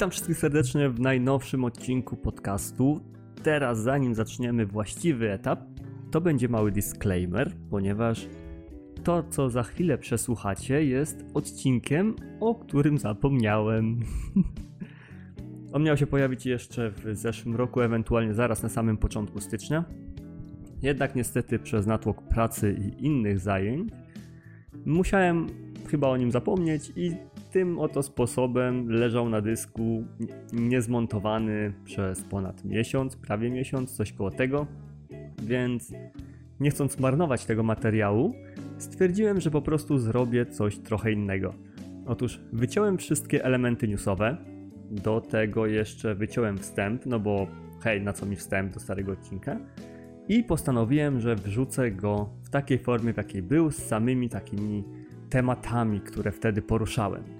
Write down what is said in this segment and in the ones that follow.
Witam wszystkich serdecznie w najnowszym odcinku podcastu. Teraz, zanim zaczniemy właściwy etap, to będzie mały disclaimer, ponieważ to, co za chwilę przesłuchacie, jest odcinkiem, o którym zapomniałem. On miał się pojawić jeszcze w zeszłym roku, ewentualnie zaraz na samym początku stycznia. Jednak niestety przez natłok pracy i innych zajęć musiałem chyba o nim zapomnieć i tym oto sposobem leżał na dysku niezmontowany przez ponad miesiąc, prawie miesiąc, coś koło tego. Więc nie chcąc marnować tego materiału, stwierdziłem, że po prostu zrobię coś trochę innego. Otóż wyciąłem wszystkie elementy newsowe, do tego jeszcze wyciąłem wstęp, no bo hej, na co mi wstęp do starego odcinka? I postanowiłem, że wrzucę go w takiej formie, w jakiej był, z samymi takimi tematami, które wtedy poruszałem.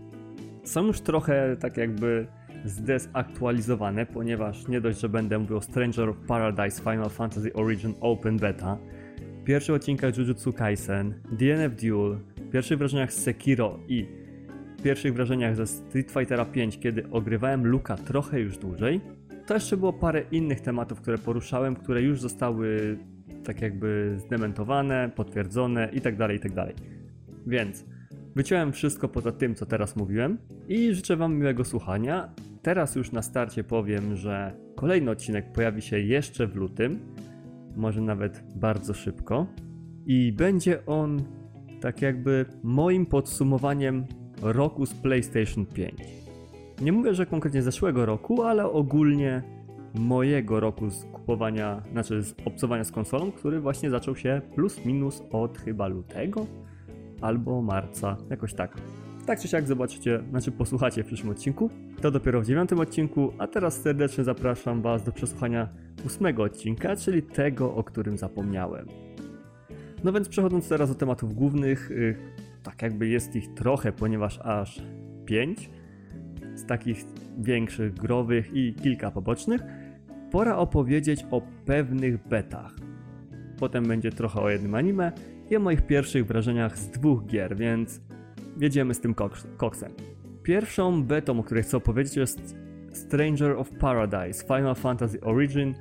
Są już trochę tak jakby zdezaktualizowane, ponieważ nie dość, że będę mówił o Stranger of Paradise Final Fantasy Origin Open Beta, pierwszych odcinkach Jujutsu Kaisen, DNF Duel, pierwszych wrażeniach z Sekiro i pierwszych wrażeniach ze Street Fightera 5, kiedy ogrywałem Luka trochę już dłużej, to jeszcze było parę innych tematów, które poruszałem, które już zostały tak jakby zdementowane, potwierdzone itd., tak itd. Tak Więc wyciąłem wszystko poza tym, co teraz mówiłem i życzę Wam miłego słuchania. Teraz już na starcie powiem, że kolejny odcinek pojawi się jeszcze w lutym, może nawet bardzo szybko i będzie on tak jakby moim podsumowaniem roku z PlayStation 5. Nie mówię, że konkretnie zeszłego roku, ale ogólnie mojego roku z kupowania, znaczy z obcowania z konsolą, który właśnie zaczął się plus minus od chyba lutego albo marca, jakoś tak. Tak czy siak zobaczycie, znaczy posłuchacie w przyszłym odcinku. To dopiero w dziewiątym odcinku, a teraz serdecznie zapraszam Was do przesłuchania ósmego odcinka, czyli tego, o którym zapomniałem. No więc przechodząc teraz do tematów głównych, yy, tak jakby jest ich trochę, ponieważ aż pięć z takich większych, growych i kilka pobocznych, pora opowiedzieć o pewnych betach. Potem będzie trochę o jednym anime i o moich pierwszych wrażeniach z dwóch gier, więc jedziemy z tym koksem. Pierwszą betą, o której chcę opowiedzieć jest Stranger of Paradise Final Fantasy Origin.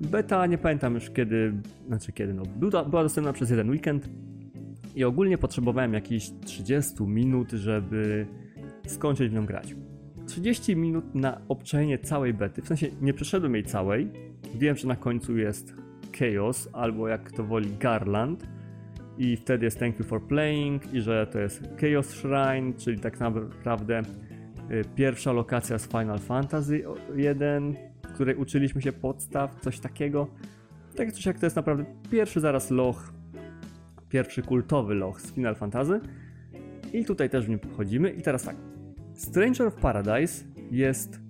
Beta nie pamiętam już kiedy, znaczy kiedy, no była, była dostępna przez jeden weekend i ogólnie potrzebowałem jakieś 30 minut, żeby skończyć w nią grać. 30 minut na obczajenie całej bety, w sensie nie przeszedłem jej całej. Wiem, że na końcu jest Chaos, albo jak to woli Garland, i wtedy jest Thank You for Playing, i że to jest Chaos Shrine, czyli tak naprawdę y, pierwsza lokacja z Final Fantasy 1, w której uczyliśmy się podstaw, coś takiego. Tak coś jak to jest naprawdę pierwszy zaraz loch, pierwszy kultowy loch z Final Fantasy. I tutaj też w nim wchodzimy. I teraz tak. Stranger of Paradise jest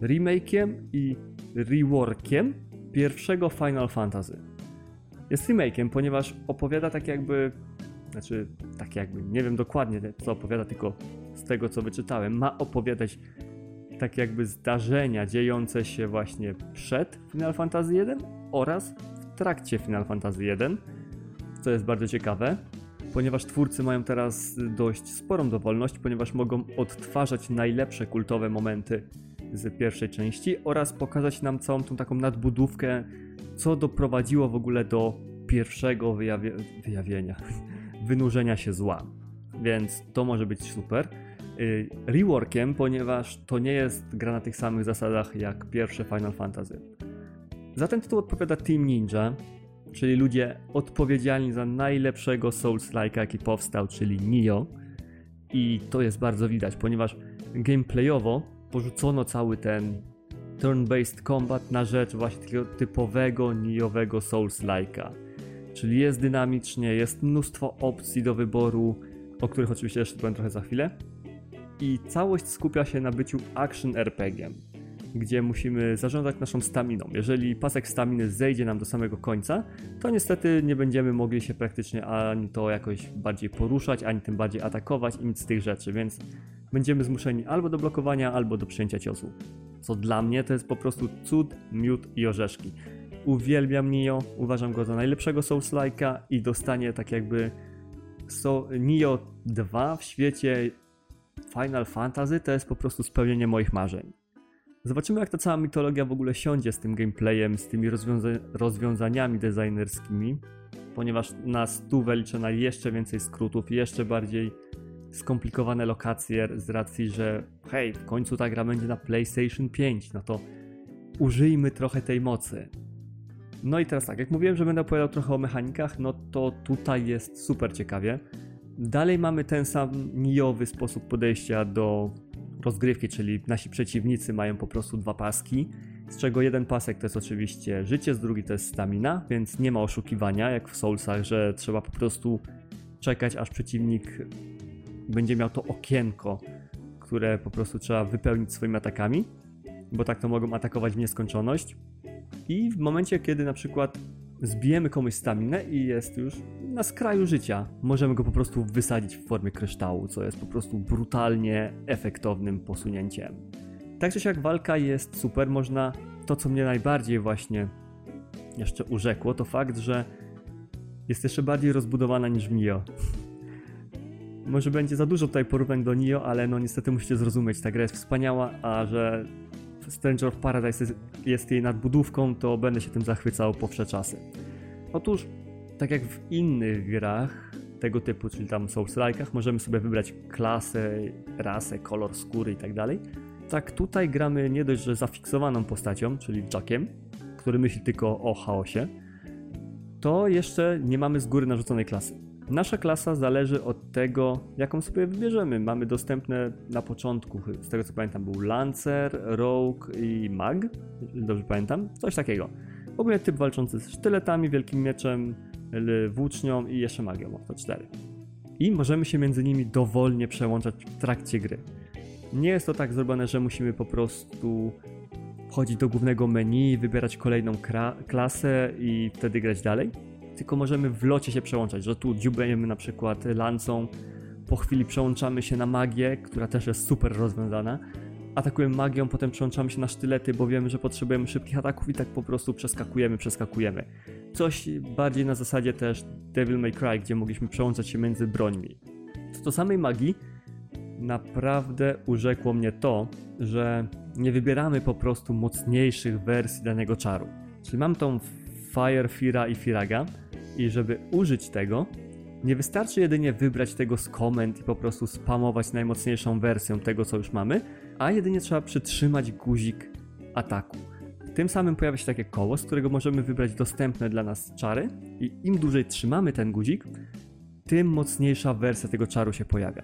remake'iem i reworkiem pierwszego Final Fantasy. Jest remake'iem, ponieważ opowiada tak jakby, znaczy tak jakby, nie wiem dokładnie co opowiada, tylko z tego co wyczytałem, ma opowiadać tak jakby zdarzenia dziejące się właśnie przed Final Fantasy 1 oraz w trakcie Final Fantasy 1, co jest bardzo ciekawe ponieważ twórcy mają teraz dość sporą dowolność, ponieważ mogą odtwarzać najlepsze kultowe momenty z pierwszej części oraz pokazać nam całą tą taką nadbudówkę, co doprowadziło w ogóle do pierwszego wyjawie wyjawienia, wynurzenia się zła. Więc to może być super. Y, reworkiem, ponieważ to nie jest gra na tych samych zasadach jak pierwsze Final Fantasy. Za ten tytuł odpowiada Team Ninja, czyli ludzie odpowiedzialni za najlepszego Souls-like'a jaki powstał, czyli Nioh. I to jest bardzo widać, ponieważ gameplayowo porzucono cały ten turn-based combat na rzecz właśnie takiego typowego Niowego Souls-like'a. Czyli jest dynamicznie, jest mnóstwo opcji do wyboru, o których oczywiście jeszcze powiem trochę za chwilę. I całość skupia się na byciu action RPG gdzie musimy zarządzać naszą staminą. Jeżeli pasek staminy zejdzie nam do samego końca, to niestety nie będziemy mogli się praktycznie ani to jakoś bardziej poruszać, ani tym bardziej atakować i nic z tych rzeczy, więc będziemy zmuszeni albo do blokowania, albo do przyjęcia ciosu. Co dla mnie to jest po prostu cud, miód i orzeszki. Uwielbiam Nio, uważam go za najlepszego Souls-like'a i dostanie tak jakby so, Nio 2 w świecie Final Fantasy to jest po prostu spełnienie moich marzeń. Zobaczymy, jak ta cała mitologia w ogóle siądzie z tym gameplayem, z tymi rozwiąza- rozwiązaniami designerskimi, ponieważ na stówę liczę na jeszcze więcej skrótów, jeszcze bardziej skomplikowane lokacje z racji, że hej, w końcu ta gra będzie na PlayStation 5, no to użyjmy trochę tej mocy. No i teraz tak, jak mówiłem, że będę opowiadał trochę o mechanikach, no to tutaj jest super ciekawie. Dalej mamy ten sam nijowy sposób podejścia do rozgrywki, czyli nasi przeciwnicy mają po prostu dwa paski, z czego jeden pasek to jest oczywiście życie, z drugi to jest stamina, więc nie ma oszukiwania jak w Soulsach, że trzeba po prostu czekać aż przeciwnik będzie miał to okienko, które po prostu trzeba wypełnić swoimi atakami, bo tak to mogą atakować w nieskończoność. I w momencie, kiedy na przykład zbijemy komuś staminę i jest już na skraju życia, możemy go po prostu wysadzić w formie kryształu, co jest po prostu brutalnie efektownym posunięciem. Tak czy siak walka jest super, można to co mnie najbardziej właśnie jeszcze urzekło, to fakt, że jest jeszcze bardziej rozbudowana niż w Nio. Może będzie za dużo tutaj porównań do Nio, ale no niestety musicie zrozumieć, ta gra jest wspaniała, a że Stranger of Paradise jest, jest jej nadbudówką, to będę się tym zachwycał po wsze czasy. Otóż, tak jak w innych grach tego typu, czyli tam souls like'ach, możemy sobie wybrać klasę, rasę, kolor skóry i tak. Tak tutaj gramy nie dość, że zafiksowaną postacią, czyli Jackiem, który myśli tylko o chaosie, to jeszcze nie mamy z góry narzuconej klasy. Nasza klasa zależy od tego, jaką sobie wybierzemy. Mamy dostępne na początku, z tego co pamiętam, był Lancer, Rogue i Mag, dobrze pamiętam, coś takiego. W ogóle typ walczący z sztyletami, wielkim mieczem, włócznią i jeszcze magią, to cztery. I możemy się między nimi dowolnie przełączać w trakcie gry. Nie jest to tak zrobione, że musimy po prostu wchodzić do głównego menu, wybierać kolejną klasę i wtedy grać dalej tylko możemy w locie się przełączać, że tu dziubejemy na przykład lancą, po chwili przełączamy się na magię, która też jest super rozwiązana, atakujemy magią, potem przełączamy się na sztylety, bo wiemy, że potrzebujemy szybkich ataków i tak po prostu przeskakujemy, przeskakujemy. Coś bardziej na zasadzie też Devil May Cry, gdzie mogliśmy przełączać się między brońmi. Co do samej magii, naprawdę urzekło mnie to, że nie wybieramy po prostu mocniejszych wersji danego czaru. Czyli mam tą Fire, Fira i Firaga, i żeby użyć tego, nie wystarczy jedynie wybrać tego z komend i po prostu spamować najmocniejszą wersją tego, co już mamy, a jedynie trzeba przytrzymać guzik ataku. Tym samym pojawia się takie koło, z którego możemy wybrać dostępne dla nas czary i im dłużej trzymamy ten guzik, tym mocniejsza wersja tego czaru się pojawia.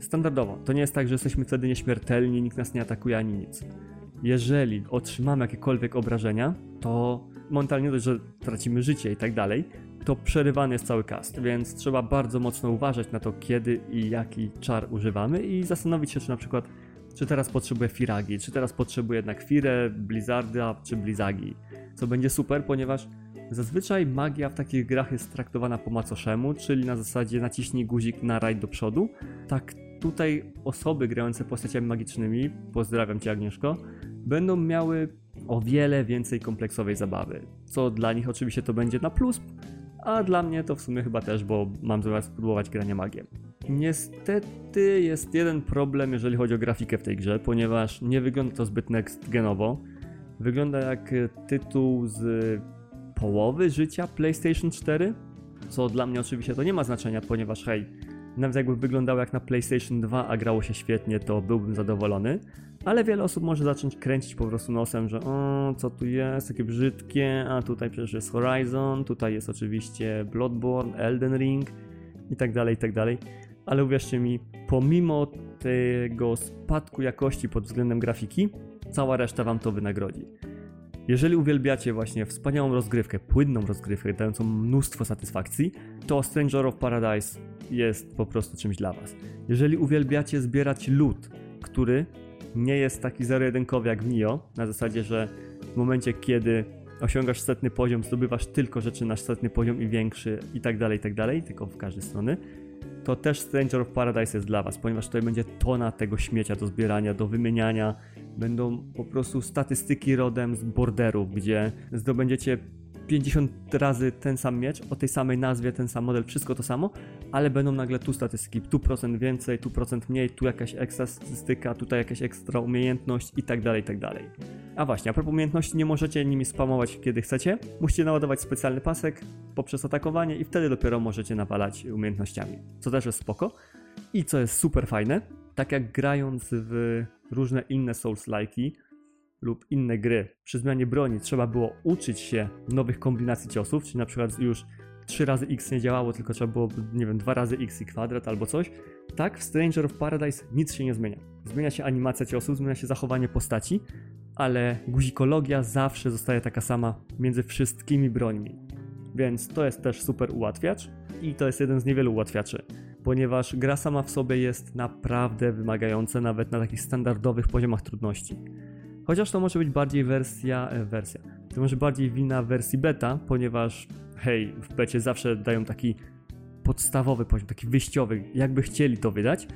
Standardowo, to nie jest tak, że jesteśmy wtedy nieśmiertelni, nikt nas nie atakuje ani nic. Jeżeli otrzymamy jakiekolwiek obrażenia, to momentalnie dość, że tracimy życie i tak dalej, to przerywany jest cały cast, więc trzeba bardzo mocno uważać na to, kiedy i jaki czar używamy i zastanowić się, czy na przykład, czy teraz potrzebuję Firagi, czy teraz potrzebuję jednak Firę, Blizzarda, czy Blizagi, co będzie super, ponieważ zazwyczaj magia w takich grach jest traktowana po macoszemu, czyli na zasadzie naciśnij guzik na rajd do przodu, tak tutaj osoby grające postaciami magicznymi, pozdrawiam Cię Agnieszko, będą miały o wiele więcej kompleksowej zabawy, co dla nich oczywiście to będzie na plus, a dla mnie to w sumie chyba też, bo mam zamiar spróbować grania magiem. Niestety jest jeden problem, jeżeli chodzi o grafikę w tej grze, ponieważ nie wygląda to zbyt next genowo. Wygląda jak tytuł z połowy życia PlayStation 4, co dla mnie oczywiście to nie ma znaczenia, ponieważ hej, nawet jakby wyglądało jak na PlayStation 2, a grało się świetnie, to byłbym zadowolony. Ale wiele osób może zacząć kręcić po prostu nosem, że o, co tu jest, takie brzydkie, a tutaj przecież jest Horizon, tutaj jest oczywiście Bloodborne, Elden Ring i tak dalej, i tak dalej. Ale uwierzcie mi, pomimo tego spadku jakości pod względem grafiki, cała reszta wam to wynagrodzi. Jeżeli uwielbiacie właśnie wspaniałą rozgrywkę, płynną rozgrywkę, dającą mnóstwo satysfakcji, to Stranger of Paradise jest po prostu czymś dla Was. Jeżeli uwielbiacie zbierać loot, który nie jest taki zero-jedynkowy jak w Nio, na zasadzie, że w momencie, kiedy osiągasz setny poziom, zdobywasz tylko rzeczy na setny poziom i większy i tak dalej, i tak dalej, tylko w każdej strony, to też Stranger of Paradise jest dla Was, ponieważ tutaj będzie tona tego śmiecia do zbierania, do wymieniania. Będą po prostu statystyki rodem z borderów, gdzie zdobędziecie 50 razy ten sam miecz, o tej samej nazwie, ten sam model, wszystko to samo, ale będą nagle tu statystyki, tu procent więcej, tu procent mniej, tu jakaś ekstra statystyka, tutaj jakaś ekstra umiejętność i tak dalej, i tak dalej. A właśnie, a propos umiejętności, nie możecie nimi spamować kiedy chcecie. Musicie naładować specjalny pasek poprzez atakowanie i wtedy dopiero możecie nawalać umiejętnościami, co też jest spoko. I co jest super fajne, tak jak grając w różne inne Souls-like'i lub inne gry, przy zmianie broni trzeba było uczyć się nowych kombinacji ciosów, czyli na przykład już 3 razy x nie działało, tylko trzeba było, nie wiem, 2 razy x i kwadrat albo coś. Tak, w Stranger of Paradise nic się nie zmienia. Zmienia się animacja ciosów, zmienia się zachowanie postaci, ale guzikologia zawsze zostaje taka sama między wszystkimi brońmi. Więc to jest też super ułatwiacz i to jest jeden z niewielu ułatwiaczy, ponieważ gra sama w sobie jest naprawdę wymagająca nawet na takich standardowych poziomach trudności. Chociaż to może być bardziej wersja, e, wersja, to może bardziej wina wersji beta, ponieważ hej, w becie zawsze dają taki podstawowy poziom, taki wyjściowy, jakby chcieli to wydać,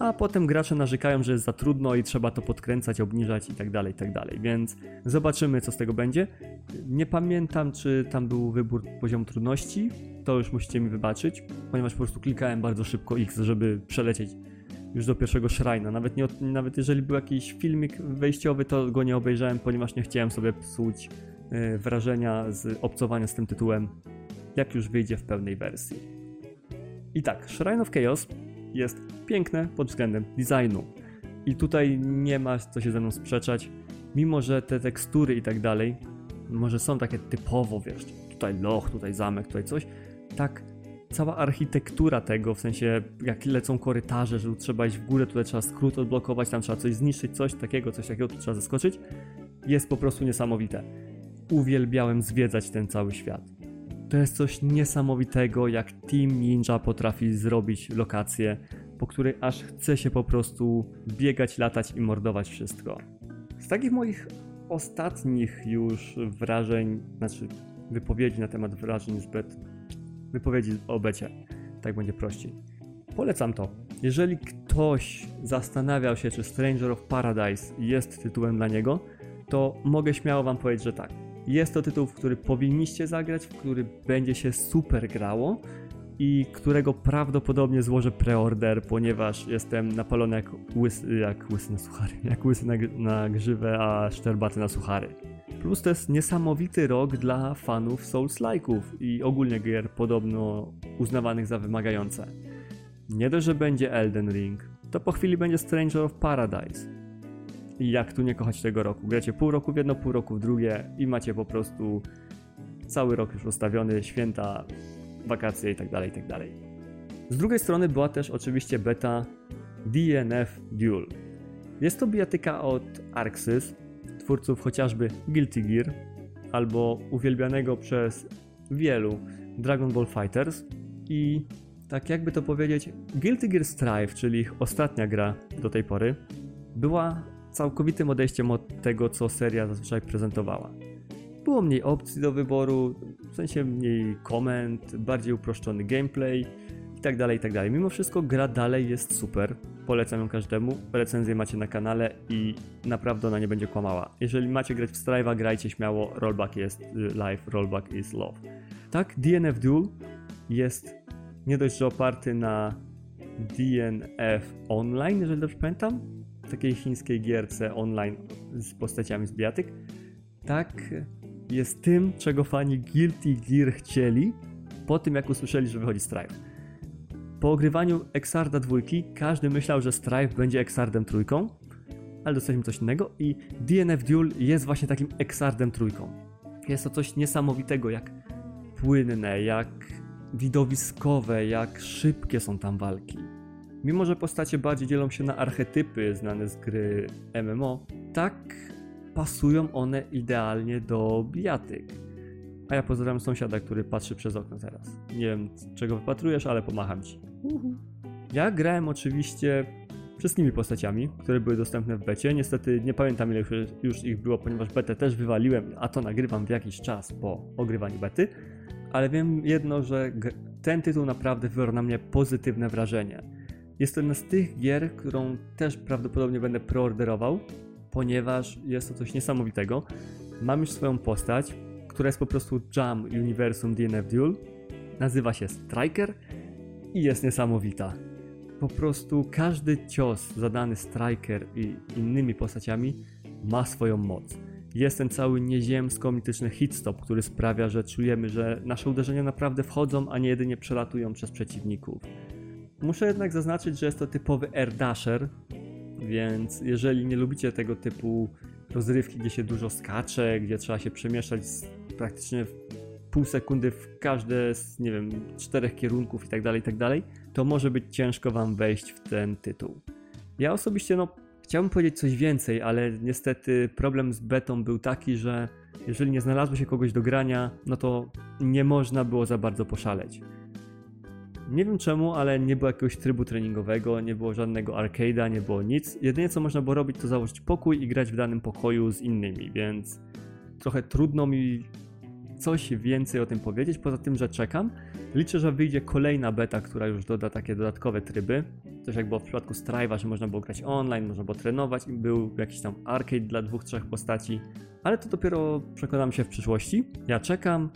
a potem gracze narzekają, że jest za trudno i trzeba to podkręcać, obniżać i tak dalej, i tak. Więc zobaczymy, co z tego będzie. Nie pamiętam, czy tam był wybór poziomu trudności. To już musicie mi wybaczyć, ponieważ po prostu klikałem bardzo szybko X, żeby przelecieć już do pierwszego shrina. Nawet, nie, nawet jeżeli był jakiś filmik wejściowy, to go nie obejrzałem, ponieważ nie chciałem sobie psuć yy, wrażenia z obcowania z tym tytułem, jak już wyjdzie w pełnej wersji. I tak, Shrine of Chaos jest piękne pod względem designu. I tutaj nie ma co się ze mną sprzeczać, mimo że te tekstury i tak dalej, może są takie typowo, wiesz, tutaj loch, tutaj zamek, tutaj coś, tak cała architektura tego, w sensie jak lecą korytarze, że tu trzeba iść w górę, tutaj trzeba skrót odblokować, tam trzeba coś zniszczyć, coś takiego, coś takiego, tu trzeba zaskoczyć, jest po prostu niesamowite. Uwielbiałem zwiedzać ten cały świat. To jest coś niesamowitego, jak Team Ninja potrafi zrobić lokację, po której aż chce się po prostu biegać, latać i mordować wszystko. Z takich moich ostatnich już wrażeń, znaczy wypowiedzi na temat wrażeń zbyt wypowiedzi o becie, tak będzie prościej. Polecam to. Jeżeli ktoś zastanawiał się, czy Stranger of Paradise jest tytułem dla niego, to mogę śmiało wam powiedzieć, że tak. Jest to tytuł, w który powinniście zagrać, w który będzie się super grało i którego prawdopodobnie złożę preorder, ponieważ jestem napalony jak łysy, jak łysy na suchary, jak łysy na, na grzywę, a szczerbaty na suchary. Plus to jest niesamowity rok dla fanów Souls-like'ów i ogólnie gier podobno uznawanych za wymagające. Nie dość, że będzie Elden Ring, to po chwili będzie Stranger of Paradise. I jak tu nie kochać tego roku? Gracie pół roku w jedno, pół roku w drugie i macie po prostu cały rok już ustawiony, święta, wakacje itd., tak itd. Tak Z drugiej strony była też oczywiście beta DNF Duel. Jest to bijatyka od Arxis, twórców chociażby Guilty Gear albo uwielbianego przez wielu Dragon Ball Fighters i tak jakby to powiedzieć, Guilty Gear Strive, czyli ich ostatnia gra do tej pory, była całkowitym odejściem od tego, co seria zazwyczaj prezentowała. Było mniej opcji do wyboru, w sensie mniej komend, bardziej uproszczony gameplay itd., tak itd. Tak Mimo wszystko gra dalej jest super, polecam ją każdemu, recenzję macie na kanale i naprawdę ona nie będzie kłamała. Jeżeli macie grać w Strive'a, grajcie śmiało, rollback jest y, live, rollback is love. Tak, DNF Duel jest nie dość, że oparty na DNF Online, jeżeli dobrze pamiętam, takiej chińskiej gierce online z postaciami z bijatyk, tak jest tym, czego fani Guilty Gear chcieli po tym, jak usłyszeli, że wychodzi Strive. Po ogrywaniu Exarda dwójki każdy myślał, że Strife będzie Exardem trójką, ale dostaliśmy coś innego i DNF Duel jest właśnie takim Exardem trójką. Jest to coś niesamowitego, jak płynne, jak widowiskowe, jak szybkie są tam walki. Mimo, że postacie bardziej dzielą się na archetypy znane z gry MMO, tak pasują one idealnie do bijatyk. A ja pozdrawiam sąsiada, który patrzy przez okno teraz. Nie wiem, czego wypatrujesz, ale pomacham ci. Ja grałem oczywiście wszystkimi postaciami, które były dostępne w becie. Niestety nie pamiętam ile już ich było, ponieważ betę też wywaliłem, a to nagrywam w jakiś czas po ogrywaniu bety. Ale wiem jedno, że ten tytuł naprawdę wywarł na mnie pozytywne wrażenie. Jest to jedna z tych gier, którą też prawdopodobnie będę preorderował, ponieważ jest to coś niesamowitego. Mam już swoją postać, która jest po prostu Jam Universum DNF Duel. Nazywa się Striker i jest niesamowita. Po prostu każdy cios zadany Striker i innymi postaciami ma swoją moc. Jest ten cały nieziemsko-mityczny hitstop, który sprawia, że czujemy, że nasze uderzenia naprawdę wchodzą, a nie jedynie przelatują przez przeciwników. Muszę jednak zaznaczyć, że jest to typowy air dasher, więc jeżeli nie lubicie tego typu rozrywki, gdzie się dużo skacze, gdzie trzeba się przemieszczać praktycznie w pół sekundy w każde z, nie wiem, czterech kierunków i tak dalej, i tak dalej, to może być ciężko wam wejść w ten tytuł. Ja osobiście, no, chciałbym powiedzieć coś więcej, ale niestety problem z betą był taki, że jeżeli nie znalazło się kogoś do grania, no to nie można było za bardzo poszaleć. Nie wiem czemu, ale nie było jakiegoś trybu treningowego, nie było żadnego arcade'a, nie było nic. Jedynie co można było robić to założyć pokój i grać w danym pokoju z innymi, więc trochę trudno mi coś więcej o tym powiedzieć, poza tym, że czekam. Liczę, że wyjdzie kolejna beta, która już doda takie dodatkowe tryby. Coś jak było w przypadku Strive'a, że można było grać online, można było trenować i był jakiś tam arcade dla dwóch, trzech postaci. Ale to dopiero przekonam się w przyszłości. Ja czekam.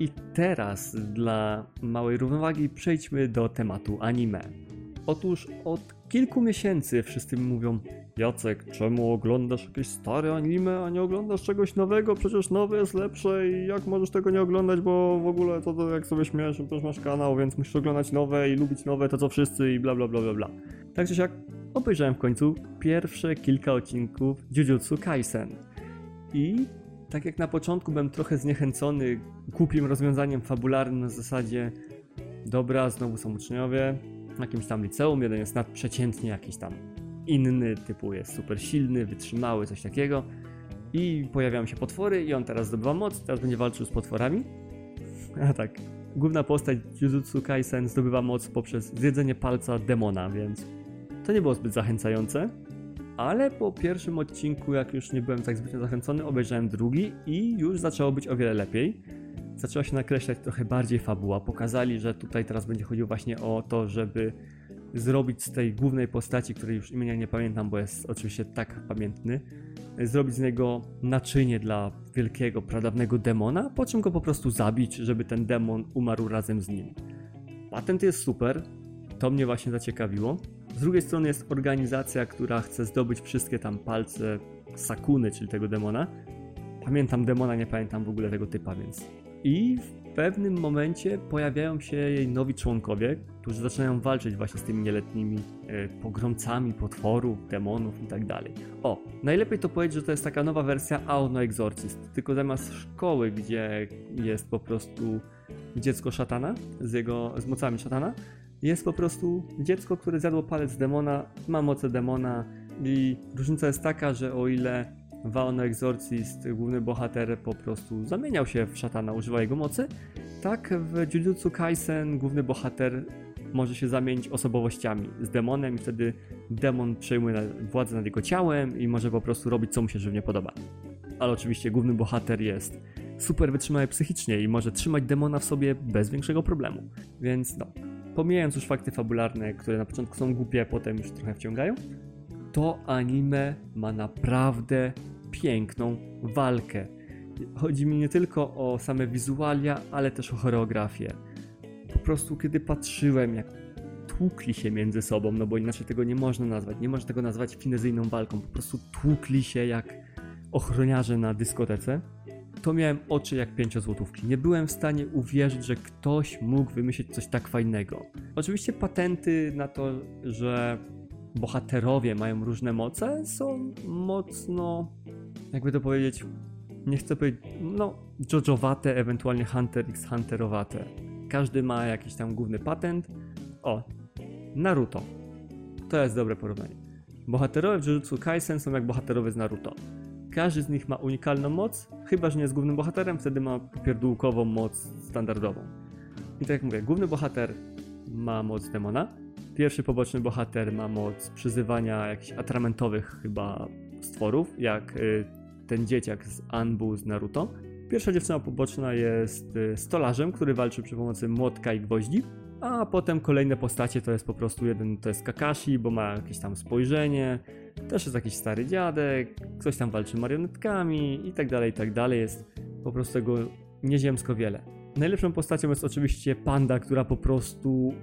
I teraz dla małej równowagi przejdźmy do tematu anime. Otóż od kilku miesięcy wszyscy mi mówią Jacek, czemu oglądasz jakieś stare anime, a nie oglądasz czegoś nowego? Przecież nowe jest lepsze i jak możesz tego nie oglądać, bo w ogóle to, to jak sobie śmiesz, też masz kanał, więc musisz oglądać nowe i lubić nowe, to co wszyscy i bla bla bla bla bla. Także jak obejrzałem w końcu pierwsze kilka odcinków Jujutsu Kaisen. I tak jak na początku byłem trochę zniechęcony głupim rozwiązaniem fabularnym na zasadzie dobra, znowu są uczniowie, jakimś tam liceum, jeden jest nadprzeciętnie jakiś tam inny, typu jest super silny, wytrzymały, coś takiego. I pojawiają się potwory i on teraz zdobywa moc, teraz będzie walczył z potworami. A tak, główna postać Jujutsu Kaisen zdobywa moc poprzez zjedzenie palca demona, więc to nie było zbyt zachęcające. Ale po pierwszym odcinku, jak już nie byłem tak zbytnio zachęcony, obejrzałem drugi i już zaczęło być o wiele lepiej. Zaczęła się nakreślać trochę bardziej fabuła. Pokazali, że tutaj teraz będzie chodziło właśnie o to, żeby zrobić z tej głównej postaci, której już imienia nie pamiętam, bo jest oczywiście tak pamiętny, zrobić z niego naczynie dla wielkiego, pradawnego demona, po czym go po prostu zabić, żeby ten demon umarł razem z nim. Patent jest super, to mnie właśnie zaciekawiło. Z drugiej strony jest organizacja, która chce zdobyć wszystkie tam palce Sakuny, czyli tego demona. Pamiętam demona, nie pamiętam w ogóle tego typa, więc. I w pewnym momencie pojawiają się jej nowi członkowie, którzy zaczynają walczyć właśnie z tymi nieletnimi e, pogromcami potworów, demonów i tak. O, najlepiej to powiedzieć, że to jest taka nowa wersja Aono Exorcist, tylko zamiast szkoły, gdzie jest po prostu dziecko szatana z jego z mocami szatana, jest po prostu dziecko, które zjadło palec demona, ma moce demona i różnica jest taka, że o ile w Aono Exorcist główny bohater po prostu zamieniał się w szatana, używał jego mocy, tak w Jujutsu Kaisen główny bohater może się zamienić osobowościami z demonem i wtedy demon przejmuje władzę nad jego ciałem i może po prostu robić co mu się żywnie podoba. Ale oczywiście główny bohater jest super wytrzymały psychicznie i może trzymać demona w sobie bez większego problemu. Więc no, pomijając już fakty fabularne, które na początku są głupie, potem już trochę wciągają, to anime ma naprawdę piękną walkę. Chodzi mi nie tylko o same wizualia, ale też o choreografię. Po prostu kiedy patrzyłem, jak tłukli się między sobą, no bo inaczej tego nie można nazwać. Nie można tego nazwać finezyjną walką. Po prostu tłukli się jak ochroniarze na dyskotece. To miałem oczy jak pięciozłotówki. Nie byłem w stanie uwierzyć, że ktoś mógł wymyślić coś tak fajnego. Oczywiście patenty na to, że bohaterowie mają różne moce, są mocno, jakby to powiedzieć, nie chcę powiedzieć, no, Jojowate, ewentualnie Hunter x Hunterowate. Każdy ma jakiś tam główny patent. O, Naruto. To jest dobre porównanie. Bohaterowie w Jujutsu Kaisen są jak bohaterowie z Naruto. Każdy z nich ma unikalną moc, chyba że nie jest głównym bohaterem, wtedy ma pierdółkową moc standardową. I tak jak mówię, główny bohater ma moc demona, pierwszy poboczny bohater ma moc przyzywania jakichś atramentowych chyba stworów, jak y, ten dzieciak z Anbu z Naruto. Pierwsza dziewczyna poboczna jest y, stolarzem, który walczy przy pomocy młotka i gwoździ. A potem kolejne postacie to jest po prostu jeden, to jest Kakashi, bo ma jakieś tam spojrzenie, też jest jakiś stary dziadek, ktoś tam walczy marionetkami i tak dalej, i tak dalej. Jest po prostu tego nieziemsko wiele. Najlepszą postacią jest oczywiście panda, która po prostu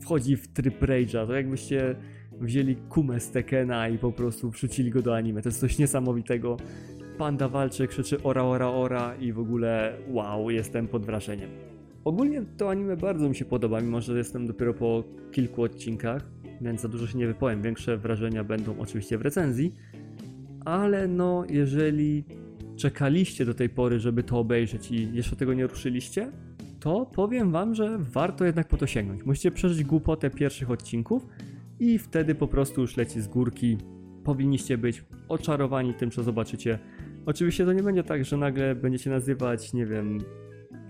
wchodzi w tryb rage'a, to jakbyście wzięli kumę z Tekena i po prostu wrzucili go do anime. To jest coś niesamowitego. Panda walczy, krzyczy ora, ora, ora i w ogóle wow, jestem pod wrażeniem. Ogólnie to anime bardzo mi się podoba, mimo że jestem dopiero po kilku odcinkach, więc za dużo się nie wypowiem. Większe wrażenia będą oczywiście w recenzji, ale no, jeżeli czekaliście do tej pory, żeby to obejrzeć i jeszcze tego nie ruszyliście, to powiem wam, że warto jednak po to sięgnąć. Musicie przeżyć głupotę pierwszych odcinków i wtedy po prostu już leci z górki. Powinniście być oczarowani tym, co zobaczycie. Oczywiście to nie będzie tak, że nagle będziecie nazywać, nie wiem,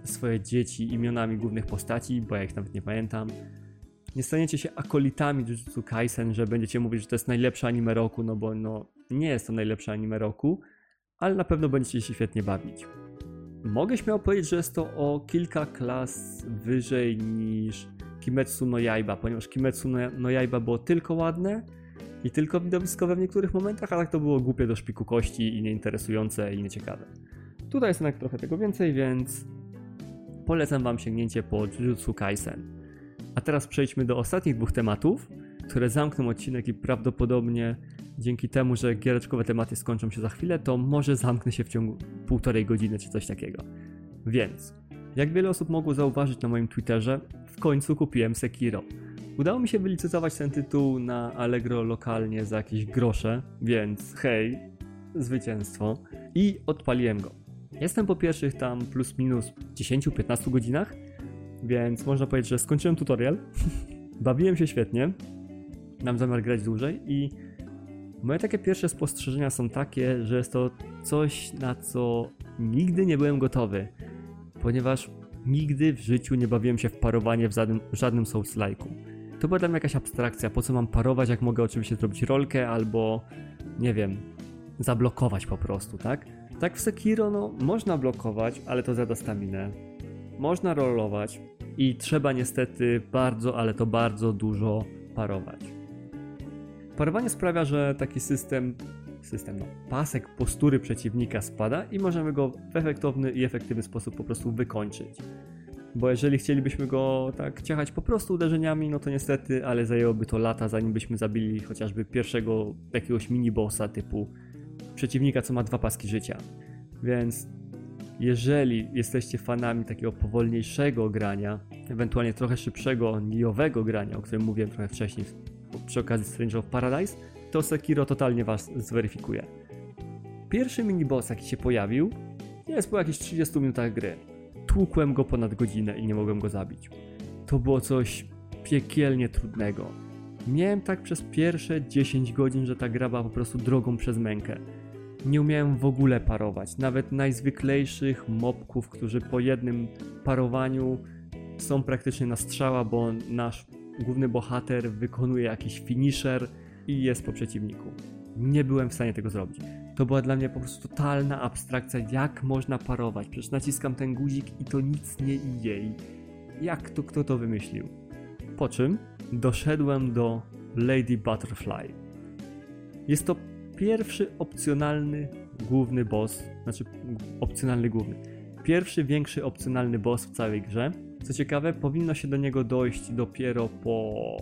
swoje dzieci imionami głównych postaci, bo ja ich nawet nie pamiętam. Nie staniecie się akolitami Jujutsu Kaisen, że będziecie mówić, że to jest najlepsze anime roku, no bo no, nie jest to najlepsze anime roku, ale na pewno będziecie się świetnie bawić. Mogę śmiało powiedzieć, że jest to o kilka klas wyżej niż Kimetsu no Yaiba, ponieważ Kimetsu no, no Yaiba było tylko ładne i tylko widowiskowe w niektórych momentach, a tak to było głupie do szpiku kości i nieinteresujące i nieciekawe. Tutaj jest jednak trochę tego więcej, więc polecam Wam sięgnięcie po Jujutsu Kaisen. A teraz przejdźmy do ostatnich dwóch tematów, które zamkną odcinek i prawdopodobnie dzięki temu, że giereczkowe tematy skończą się za chwilę, to może zamknę się w ciągu półtorej godziny czy coś takiego. Więc, jak wiele osób mogło zauważyć na moim Twitterze, w końcu kupiłem Sekiro. Udało mi się wylicytować ten tytuł na Allegro lokalnie za jakieś grosze, więc hej, zwycięstwo. I odpaliłem go. Jestem po pierwszych tam plus minus 10-15 godzinach, więc można powiedzieć, że skończyłem tutorial. Bawiłem się świetnie. Mam zamiar grać dłużej i moje takie pierwsze spostrzeżenia są takie, że jest to coś, na co nigdy nie byłem gotowy, ponieważ nigdy w życiu nie bawiłem się w parowanie w żadnym, żadnym Souls-like'u. To była dla mnie jakaś abstrakcja, po co mam parować, jak mogę oczywiście zrobić rolkę albo, nie wiem, zablokować po prostu, tak? Tak w Sekiro, no, można blokować, ale to zada staminę. Można rolować i trzeba niestety bardzo, ale to bardzo dużo parować. Parowanie sprawia, że taki system, system no, pasek postury przeciwnika spada i możemy go w efektowny i efektywny sposób po prostu wykończyć. Bo jeżeli chcielibyśmy go tak ciachać po prostu uderzeniami, no to niestety, ale zajęłoby to lata, zanim byśmy zabili chociażby pierwszego jakiegoś mini-bossa typu przeciwnika, co ma dwa paski życia. Więc jeżeli jesteście fanami takiego powolniejszego grania, ewentualnie trochę szybszego, nijowego grania, o którym mówiłem trochę wcześniej przy okazji Stranger of Paradise, to Sekiro totalnie was zweryfikuje. Pierwszy miniboss, jaki się pojawił, jest po jakichś 30 minutach gry. Tłukłem go ponad godzinę i nie mogłem go zabić. To było coś piekielnie trudnego. Miałem tak przez pierwsze 10 godzin, że ta gra była po prostu drogą przez mękę. Nie umiałem w ogóle parować. Nawet najzwyklejszych mobków, którzy po jednym parowaniu są praktycznie na strzała, bo nasz główny bohater wykonuje jakiś finisher i jest po przeciwniku. Nie byłem w stanie tego zrobić. To była dla mnie po prostu totalna abstrakcja, jak można parować. Przecież naciskam ten guzik i to nic nie idzie. Jak to kto to wymyślił? Po czym doszedłem do Lady Butterfly. Jest to pierwszy opcjonalny główny boss, znaczy opcjonalny główny. Pierwszy większy opcjonalny boss w całej grze. Co ciekawe, powinno się do niego dojść dopiero po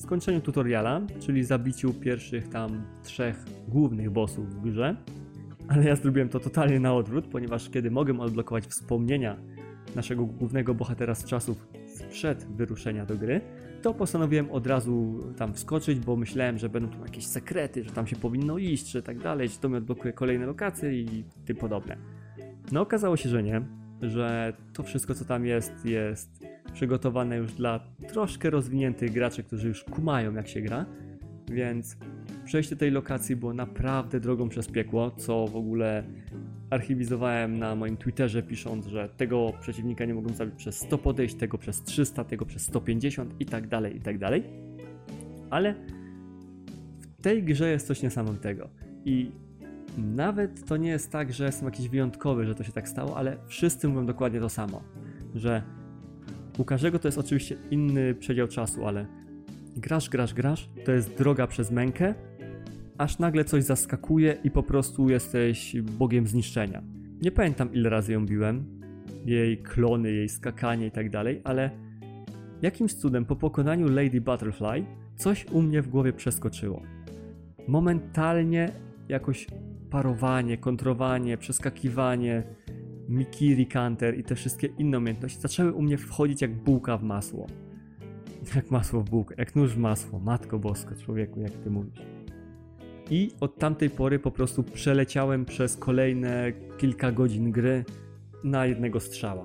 skończeniu tutoriala, czyli zabiciu pierwszych tam trzech głównych bossów w grze. Ale ja zrobiłem to totalnie na odwrót, ponieważ kiedy mogłem odblokować wspomnienia naszego głównego bohatera z czasów sprzed wyruszenia do gry, to postanowiłem od razu tam wskoczyć, bo myślałem, że będą tu jakieś sekrety, że tam się powinno iść, że tak dalej, że to mi odblokuje kolejne lokacje i tym podobne. No okazało się, że nie, że to wszystko co tam jest, jest przygotowane już dla troszkę rozwiniętych graczy, którzy już kumają jak się gra, więc przejście tej lokacji było naprawdę drogą przez piekło, co w ogóle archiwizowałem na moim Twitterze, pisząc, że tego przeciwnika nie mogłem zabić przez 100 podejść, tego przez 300, tego przez 150 i tak dalej, i tak dalej. Ale w tej grze jest coś niesamowitego. I nawet to nie jest tak, że jestem jakiś wyjątkowy, że to się tak stało, ale wszyscy mówią dokładnie to samo. Że u każdego to jest oczywiście inny przedział czasu, ale grasz, grasz, grasz, to jest droga przez mękę, aż nagle coś zaskakuje i po prostu jesteś bogiem zniszczenia. Nie pamiętam ile razy ją biłem, jej klony, jej skakanie i tak dalej, ale Jakimś cudem po pokonaniu Lady Butterfly coś u mnie w głowie przeskoczyło. Momentalnie jakoś parowanie, kontrowanie, przeskakiwanie, Mikiri Canter i te wszystkie inne umiejętności zaczęły u mnie wchodzić jak bułka w masło. Jak masło w bułkę, jak nóż w masło. Matko bosko, człowieku, jak ty mówisz. I od tamtej pory po prostu przeleciałem przez kolejne kilka godzin gry na jednego strzała.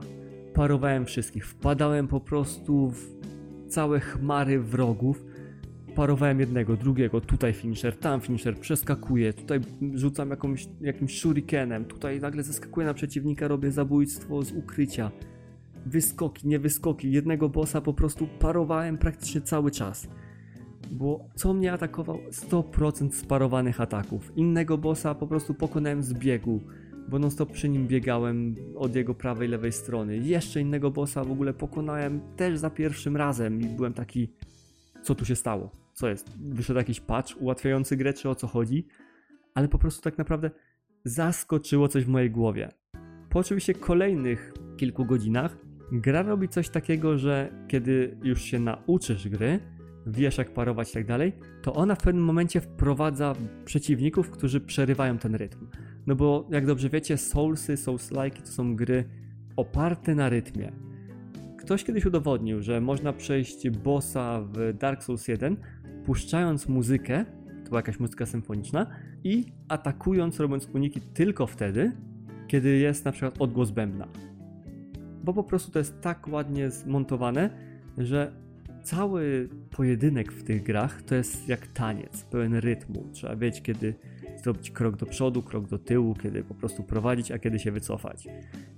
Parowałem wszystkich, wpadałem po prostu w całe chmary wrogów. Parowałem jednego, drugiego, tutaj finisher, tam finisher, przeskakuję, tutaj rzucam jakąś, jakimś shurikenem, tutaj nagle zeskakuję na przeciwnika, robię zabójstwo z ukrycia. Wyskoki, nie wyskoki, jednego bossa po prostu parowałem praktycznie cały czas. Bo co mnie atakował? 100% sparowanych ataków. Innego bossa po prostu pokonałem z biegu, bo non stop przy nim biegałem od jego prawej, lewej strony. Jeszcze innego bossa w ogóle pokonałem też za pierwszym razem i byłem taki, co tu się stało? Co jest? Wyszedł jakiś patch ułatwiający grę, czy o co chodzi? Ale po prostu tak naprawdę zaskoczyło coś w mojej głowie. Po oczywiście kolejnych kilku godzinach gra robi coś takiego, że kiedy już się nauczysz gry, wiesz jak parować i tak dalej, to ona w pewnym momencie wprowadza przeciwników, którzy przerywają ten rytm. No bo jak dobrze wiecie, Soulsy, Souls-like to są gry oparte na rytmie. Ktoś kiedyś udowodnił, że można przejść bossa w Dark Souls 1 puszczając muzykę, to była jakaś muzyka symfoniczna, i atakując, robiąc uniki tylko wtedy, kiedy jest na przykład odgłos bębna. Bo po prostu to jest tak ładnie zmontowane, że cały pojedynek w tych grach to jest jak taniec, pełen rytmu. Trzeba wiedzieć, kiedy zrobić krok do przodu, krok do tyłu, kiedy po prostu prowadzić, a kiedy się wycofać.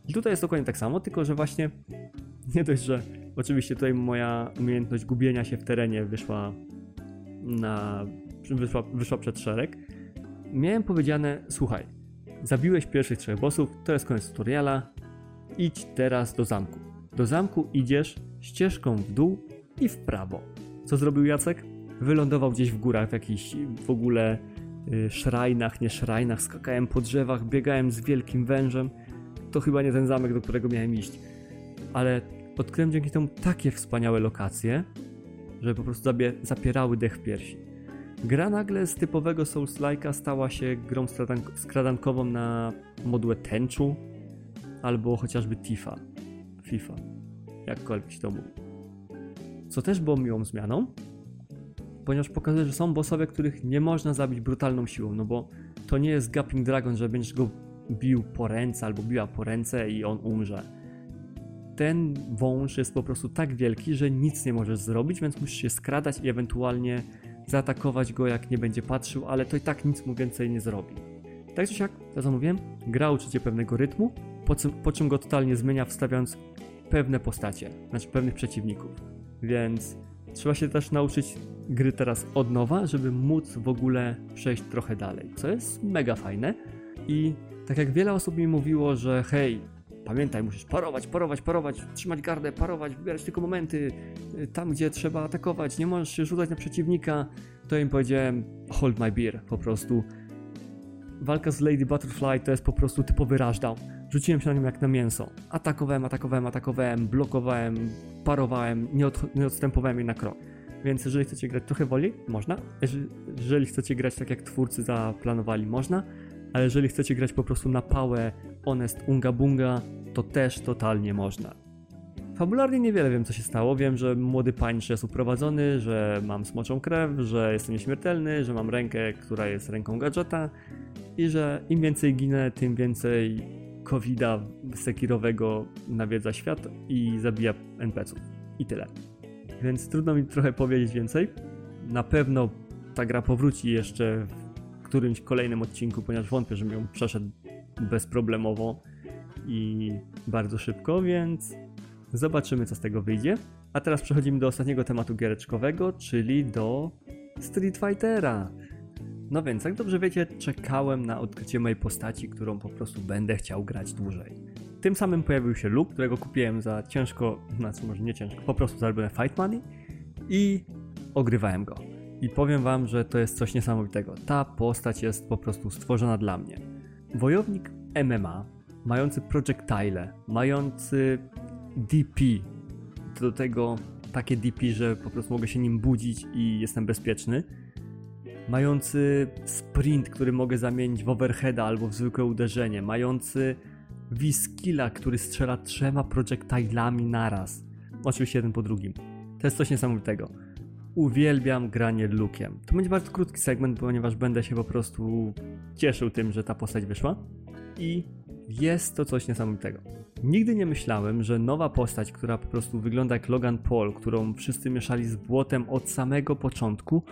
I tutaj jest dokładnie tak samo, tylko że właśnie nie dość, że oczywiście tutaj moja umiejętność gubienia się w terenie wyszła na wyszła, wyszła przed szereg. Miałem powiedziane, słuchaj, zabiłeś pierwszych trzech bossów, to jest koniec tutoriala, idź teraz do zamku. Do zamku idziesz ścieżką w dół i w prawo. Co zrobił Jacek? Wylądował gdzieś w górach, w jakichś w ogóle y, szrajnach, nie szrajnach, skakałem po drzewach, biegałem z wielkim wężem. To chyba nie ten zamek, do którego miałem iść. Ale odkryłem dzięki temu takie wspaniałe lokacje, że po prostu zapierały dech w piersi. Gra nagle z typowego Souls-like'a stała się grą skradank skradankową na modułę tęczu albo chociażby Tifa, FIFA, jakkolwiek się to mówi. Co też było miłą zmianą, ponieważ pokazuje, że są bossowie, których nie można zabić brutalną siłą, no bo to nie jest Gapping Dragon, że będziesz go bił po ręce albo biła po ręce i on umrze. Ten wąż jest po prostu tak wielki, że nic nie możesz zrobić, więc musisz się skradać i ewentualnie zaatakować go jak nie będzie patrzył, ale to i tak nic mu więcej nie zrobi. Tak czy siak, to co mówiłem, gra uczy cię pewnego rytmu, po, czym, po czym go totalnie zmienia wstawiając pewne postacie, znaczy pewnych przeciwników. Więc trzeba się też nauczyć gry teraz od nowa, żeby móc w ogóle przejść trochę dalej, co jest mega fajne. I tak jak wiele osób mi mówiło, że hej, pamiętaj, musisz parować, parować, parować, trzymać gardę, parować, wybierać tylko momenty, y, tam gdzie trzeba atakować, nie możesz się rzucać na przeciwnika, to im powiedziałem hold my beer, po prostu. Walka z Lady Butterfly to jest po prostu typowy rushdown. Rzuciłem się na nią jak na mięso. Atakowałem, atakowałem, atakowałem, blokowałem, parowałem, nie, od, nie odstępowałem jej na krok. Więc jeżeli chcecie grać trochę wolniej, można. Jeżeli chcecie grać tak jak twórcy zaplanowali, można. Ale jeżeli chcecie grać po prostu na pałę, honest, unga bunga, to też totalnie można. Fabularnie niewiele wiem co się stało. Wiem, że młody pańcz jest uprowadzony, że mam smoczą krew, że jestem nieśmiertelny, że mam rękę, która jest ręką gadżeta i że im więcej ginę, tym więcej covida sekirowego nawiedza świat i zabija NPC-ów. I tyle. Więc trudno mi trochę powiedzieć więcej. Na pewno ta gra powróci jeszcze w którymś kolejnym odcinku, ponieważ wątpię, że ją przeszedł bezproblemowo i bardzo szybko, więc zobaczymy, co z tego wyjdzie. A teraz przechodzimy do ostatniego tematu giereczkowego, czyli do Street Fightera. No więc, jak dobrze wiecie, czekałem na odkrycie mojej postaci, którą po prostu będę chciał grać dłużej. Tym samym pojawił się Luke, którego kupiłem za ciężko, znaczy może nie ciężko, po prostu zarobione fight money i ogrywałem go. I powiem wam, że to jest coś niesamowitego. Ta postać jest po prostu stworzona dla mnie. Wojownik MMA, mający projectile, mający DP, do tego takie DP, że po prostu mogę się nim budzić i jestem bezpieczny. Mający sprint, który mogę zamienić w overheada albo w zwykłe uderzenie. Mający V-skilla, który strzela trzema projectilami naraz. Oczywiście jeden po drugim. To jest coś niesamowitego. Uwielbiam granie lukiem. To będzie bardzo krótki segment, ponieważ będę się po prostu cieszył tym, że ta postać wyszła. I jest to coś niesamowitego. Nigdy nie myślałem, że nowa postać, która po prostu wygląda jak Logan Paul, którą wszyscy mieszali z błotem od samego początku,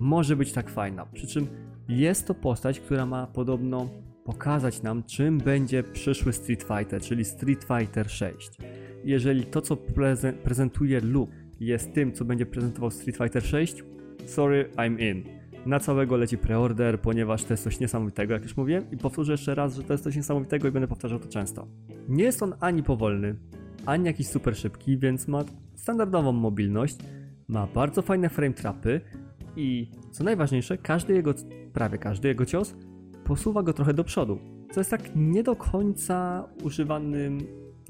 może być tak fajna. Przy czym jest to postać, która ma podobno pokazać nam, czym będzie przyszły Street Fighter, czyli Street Fighter 6. Jeżeli to, co preze prezentuje Luke, jest tym, co będzie prezentował Street Fighter 6, sorry, I'm in. Na całego leci preorder, ponieważ to jest coś niesamowitego, jak już mówiłem, i powtórzę jeszcze raz, że to jest coś niesamowitego i będę powtarzał to często. Nie jest on ani powolny, ani jakiś super szybki, więc ma standardową mobilność, ma bardzo fajne frame trapy i co najważniejsze, każdy jego, prawie każdy jego cios posuwa go trochę do przodu, co jest tak nie do końca używanym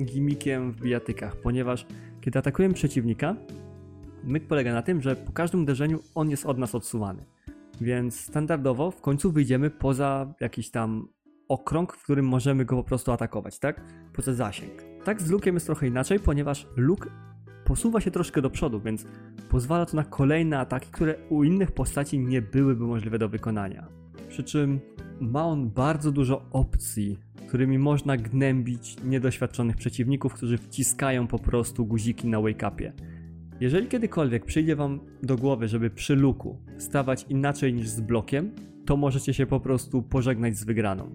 gimmickiem w bijatykach, ponieważ kiedy atakujemy przeciwnika, myk polega na tym, że po każdym uderzeniu on jest od nas odsuwany. Więc standardowo w końcu wyjdziemy poza jakiś tam okrąg, w którym możemy go po prostu atakować, tak? Poza zasięg. Tak z lukiem jest trochę inaczej, ponieważ luk posuwa się troszkę do przodu, więc pozwala to na kolejne ataki, które u innych postaci nie byłyby możliwe do wykonania. Przy czym ma on bardzo dużo opcji, którymi można gnębić niedoświadczonych przeciwników, którzy wciskają po prostu guziki na wake-upie. Jeżeli kiedykolwiek przyjdzie wam do głowy, żeby przy luku stawać inaczej niż z blokiem, to możecie się po prostu pożegnać z wygraną.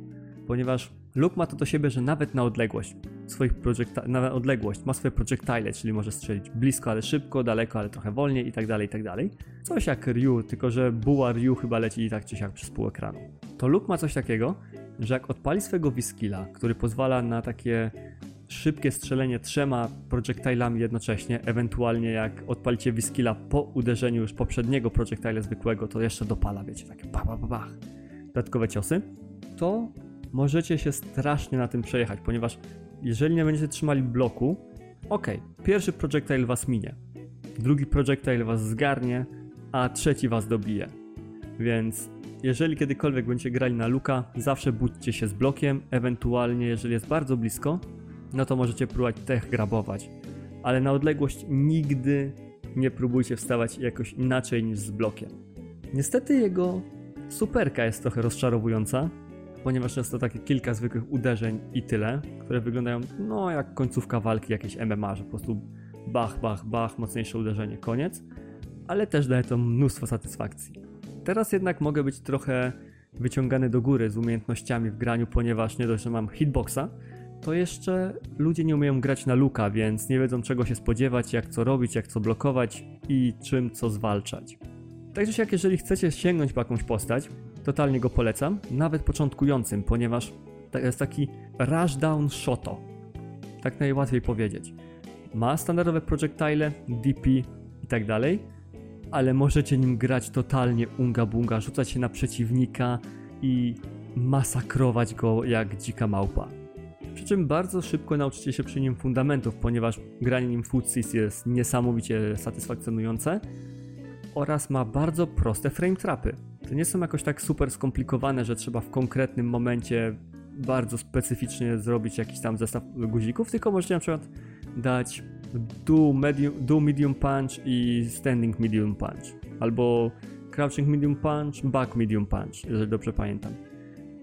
Ponieważ luk ma to do siebie, że nawet na odległość swoich na odległość ma swoje projectile, czyli może strzelić blisko, ale szybko, daleko, ale trochę wolniej i tak dalej, i tak. Coś jak Ryu, tylko że buła Ryu chyba leci i tak czy siak przez pół ekranu. To luk ma coś takiego, że jak odpali swojego Wiskilla, który pozwala na takie szybkie strzelenie trzema projectilami jednocześnie, ewentualnie jak odpalicie Wiskilla po uderzeniu już poprzedniego projectile zwykłego, to jeszcze dopala, wiecie, takie bach, bach, bach, dodatkowe ciosy, to możecie się strasznie na tym przejechać, ponieważ jeżeli nie będziecie trzymali bloku, ok, pierwszy projectile was minie, drugi projectile was zgarnie, a trzeci was dobije. Więc jeżeli kiedykolwiek będziecie grali na luka, zawsze budźcie się z blokiem, ewentualnie jeżeli jest bardzo blisko, no to możecie próbować tech grabować. Ale na odległość nigdy nie próbujcie wstawać jakoś inaczej niż z blokiem. Niestety jego superka jest trochę rozczarowująca, ponieważ często takie kilka zwykłych uderzeń i tyle, które wyglądają no jak końcówka walki jakieś MMA, że po prostu bach, bach, bach, mocniejsze uderzenie, koniec, ale też daje to mnóstwo satysfakcji. Teraz jednak mogę być trochę wyciągany do góry z umiejętnościami w graniu, ponieważ nie dość, że mam hitboxa, to jeszcze ludzie nie umieją grać na luka, więc nie wiedzą czego się spodziewać, jak co robić, jak co blokować i czym co zwalczać. Także jak jeżeli chcecie sięgnąć po jakąś postać, totalnie go polecam, nawet początkującym, ponieważ to jest taki rushdown shoto. Tak najłatwiej powiedzieć. Ma standardowe projectile, DP i tak dalej, ale możecie nim grać totalnie unga bunga, rzucać się na przeciwnika i masakrować go jak dzika małpa. Przy czym bardzo szybko nauczycie się przy nim fundamentów, ponieważ granie nim Footsies jest niesamowicie satysfakcjonujące oraz ma bardzo proste frame trapy. To nie są jakoś tak super skomplikowane, że trzeba w konkretnym momencie bardzo specyficznie zrobić jakiś tam zestaw guzików, tylko możecie na przykład dać do medium, do medium punch i standing medium punch, albo crouching medium punch, back medium punch, jeżeli dobrze pamiętam.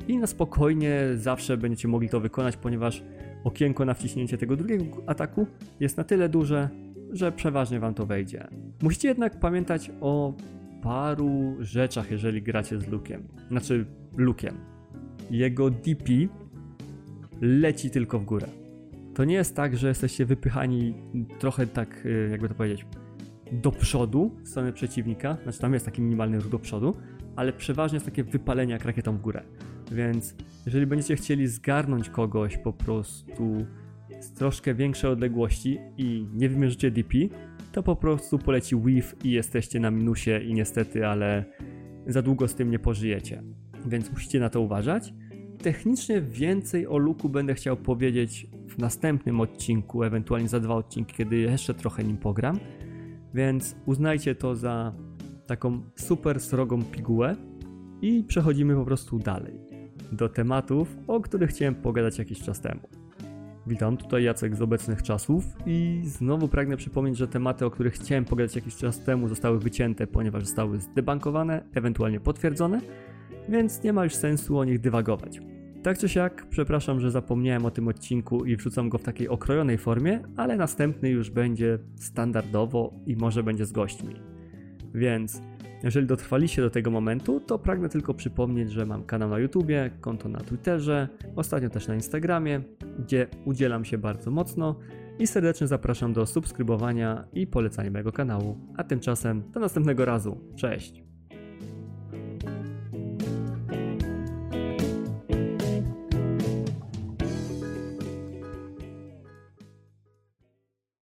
I na spokojnie zawsze będziecie mogli to wykonać, ponieważ okienko na wciśnięcie tego drugiego ataku jest na tyle duże, że przeważnie wam to wejdzie. Musicie jednak pamiętać o paru rzeczach, jeżeli gracie z Lukiem. Znaczy, Lukiem. Jego DP leci tylko w górę. To nie jest tak, że jesteście wypychani trochę tak, y, jakby to powiedzieć, do przodu w stronę przeciwnika. Znaczy, tam jest taki minimalny ruch do przodu, ale przeważnie jest takie wypalenie jak rakietą w górę. Więc jeżeli będziecie chcieli zgarnąć kogoś po prostu z troszkę większej odległości i nie wymierzycie DP, to po prostu poleci weave i jesteście na minusie i niestety, ale za długo z tym nie pożyjecie. Więc musicie na to uważać. Technicznie więcej o luku będę chciał powiedzieć w następnym odcinku, ewentualnie za dwa odcinki, kiedy jeszcze trochę nim pogram. Więc uznajcie to za taką super srogą pigułę i przechodzimy po prostu dalej do tematów, o których chciałem pogadać jakiś czas temu. Witam, tutaj Jacek z obecnych czasów i znowu pragnę przypomnieć, że tematy, o których chciałem pogadać jakiś czas temu zostały wycięte, ponieważ zostały zdebankowane, ewentualnie potwierdzone, więc nie ma już sensu o nich dywagować. Tak czy siak, przepraszam, że zapomniałem o tym odcinku i wrzucam go w takiej okrojonej formie, ale następny już będzie standardowo i może będzie z gośćmi. Więc jeżeli dotrwaliście do tego momentu, to pragnę tylko przypomnieć, że mam kanał na YouTubie, konto na Twitterze, ostatnio też na Instagramie, gdzie udzielam się bardzo mocno i serdecznie zapraszam do subskrybowania i polecania mojego kanału. A tymczasem do następnego razu. Cześć!